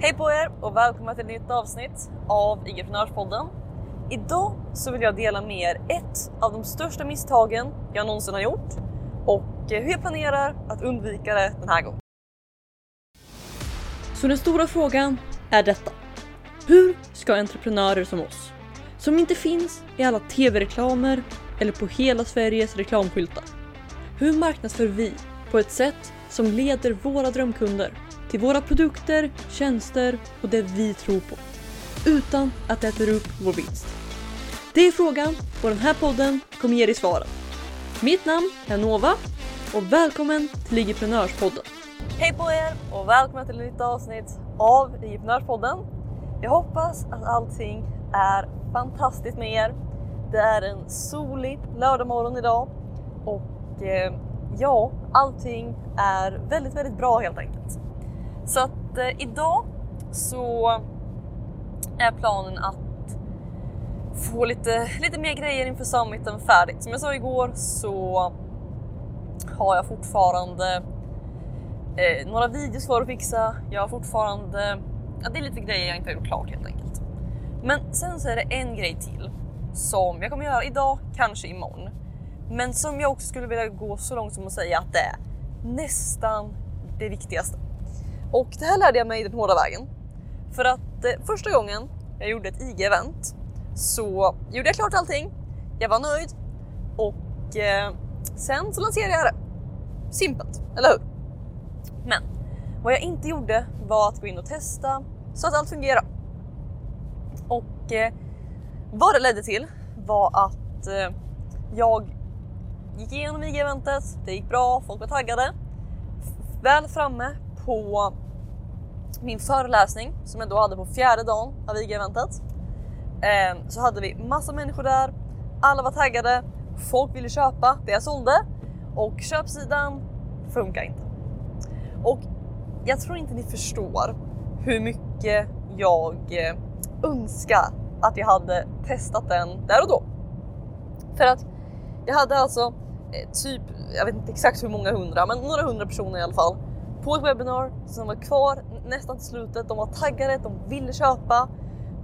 Hej på er och välkomna till ett nytt avsnitt av Igeprenörspodden. Idag så vill jag dela med er ett av de största misstagen jag någonsin har gjort och eh, hur jag planerar att undvika det den här gången. Så den stora frågan är detta. Hur ska entreprenörer som oss, som inte finns i alla tv-reklamer eller på hela Sveriges reklamskyltar, hur marknadsför vi på ett sätt som leder våra drömkunder till våra produkter, tjänster och det vi tror på. Utan att det äter upp vår vinst. Det är frågan och den här podden kommer ge dig svaren. Mitt namn är Nova och välkommen till Ligiprenörspodden. Hej på er och välkomna till ett nytt avsnitt av Ligiprenörspodden. Jag hoppas att allting är fantastiskt med er. Det är en solig lördagmorgon idag och eh, ja, allting är väldigt, väldigt bra helt enkelt. Så att eh, idag så är planen att få lite, lite mer grejer inför summiten färdigt. Som jag sa igår så har jag fortfarande eh, några videos kvar att fixa. Jag har fortfarande, ja, det är lite grejer jag inte har gjort klart helt enkelt. Men sen så är det en grej till som jag kommer göra idag, kanske imorgon. Men som jag också skulle vilja gå så långt som att säga att det är nästan det viktigaste. Och det här lärde jag mig den hårda vägen. För att eh, första gången jag gjorde ett IG-event så gjorde jag klart allting. Jag var nöjd och eh, sen så lanserade jag det. Simpelt, eller hur? Men vad jag inte gjorde var att gå in och testa så att allt fungerar. Och eh, vad det ledde till var att eh, jag gick igenom IG-eventet, det gick bra, folk var taggade. Väl framme på min föreläsning som jag då hade på fjärde dagen av IG-eventet eh, så hade vi massa människor där. Alla var taggade. Folk ville köpa det jag sålde och köpsidan funkar inte. Och jag tror inte ni förstår hur mycket jag eh, önskar att jag hade testat den där och då. För att jag hade alltså eh, typ, jag vet inte exakt hur många hundra, men några hundra personer i alla fall på ett webbinar som var kvar nästan till slutet. De var taggade, de ville köpa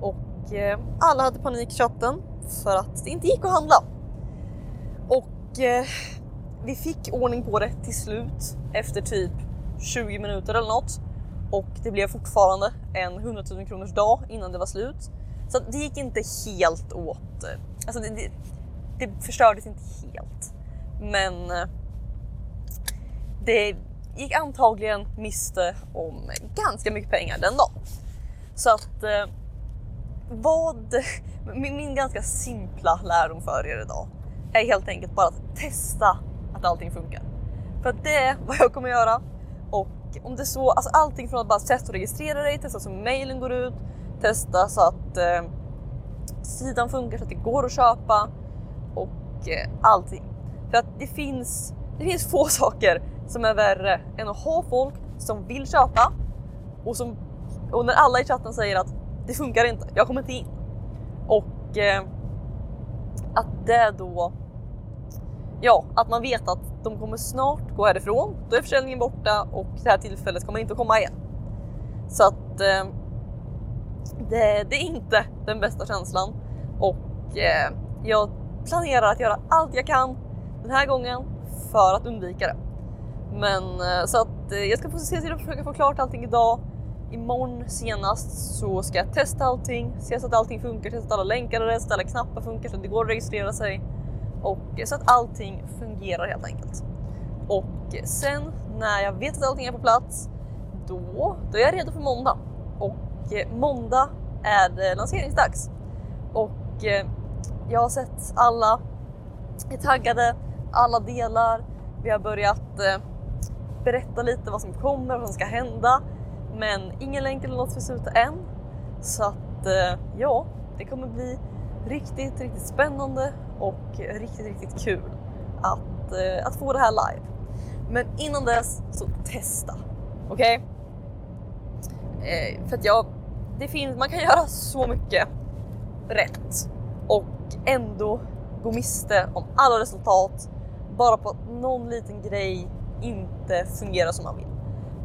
och eh, alla hade panik i chatten för att det inte gick att handla. Och eh, vi fick ordning på det till slut efter typ 20 minuter eller något och det blev fortfarande en 100 000 kronors dag innan det var slut. Så det gick inte helt åt. Eh, alltså det, det, det förstördes inte helt, men eh, det gick antagligen miste om ganska mycket pengar den dagen. Så att eh, vad min, min ganska simpla lärdom för er idag är helt enkelt bara att testa att allting funkar. För att det är vad jag kommer göra. Och om det är så, alltså allting från att bara testa och registrera dig, testa så mailen går ut, testa så att eh, sidan funkar så att det går att köpa och eh, allting. För att det finns, det finns få saker som är värre än att ha folk som vill köpa och, som, och när alla i chatten säger att det funkar inte, jag kommer inte in. Och eh, att det då, ja, att man vet att de kommer snart gå härifrån, då är försäljningen borta och det här tillfället kommer inte att komma igen. Så att eh, det, det, är inte den bästa känslan och eh, jag planerar att göra allt jag kan den här gången för att undvika det. Men eh, så att eh, jag ska få se till att försöka få klart allting idag. Imorgon senast så ska jag testa allting, se så att allting funkar, se så att alla länkar och rätt, alla knappar funkar så att det går att registrera sig och eh, så att allting fungerar helt enkelt. Och sen när jag vet att allting är på plats, då, då är jag redo för måndag och måndag är det lanseringsdags och jag har sett alla är taggade, alla delar. Vi har börjat berätta lite vad som kommer vad som ska hända. Men ingen länk eller något finns ute än. Så att eh, ja, det kommer bli riktigt, riktigt spännande och riktigt, riktigt kul att, eh, att få det här live. Men innan dess så testa. Okej? Okay? Eh, för att jag, det finns, man kan göra så mycket rätt och ändå gå miste om alla resultat bara på att någon liten grej inte fungerar som man vill.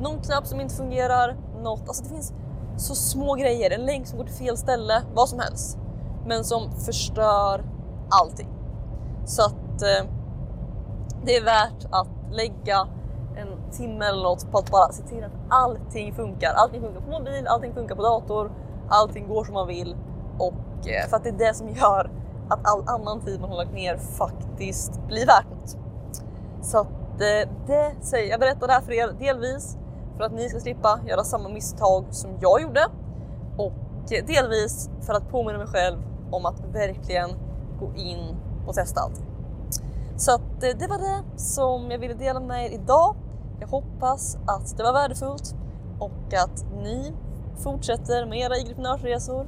Någon knapp som inte fungerar, något, alltså det finns så små grejer, en länk som går till fel ställe, vad som helst. Men som förstör allting. Så att eh, det är värt att lägga en timme eller något på att bara se till att allting funkar. Allting funkar på mobil, allting funkar på dator, allting går som man vill och eh, för att det är det som gör att all annan tid man har lagt ner faktiskt blir värt något. Så att Eh, det säger jag berättar det här för er delvis för att ni ska slippa göra samma misstag som jag gjorde och delvis för att påminna mig själv om att verkligen gå in och testa allt. Så att eh, det var det som jag ville dela med er idag. Jag hoppas att det var värdefullt och att ni fortsätter med era entreprenörsresor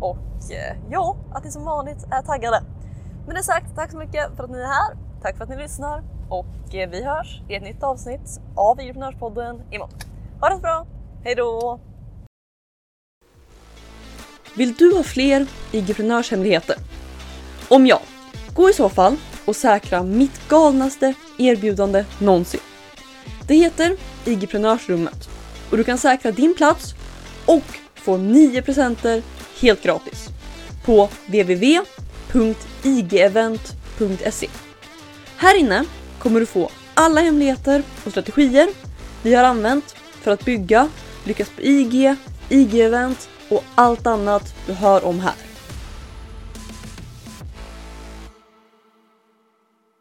och eh, ja, att ni som vanligt är taggade. Med det sagt, tack så mycket för att ni är här. Tack för att ni lyssnar och eh, vi hörs i ett nytt avsnitt av Entreprenörspodden imorgon. Ha det så bra, hejdå! Vill du ha fler IG-prenörshemligheter? Om ja, gå i så fall och säkra mitt galnaste erbjudande någonsin. Det heter IG-prenörsrummet och du kan säkra din plats och få 9 presenter helt gratis på www.igevent.se. Här inne kommer du få alla hemligheter och strategier vi har använt för att bygga, lyckas på IG, IG-event och allt annat du hör om här.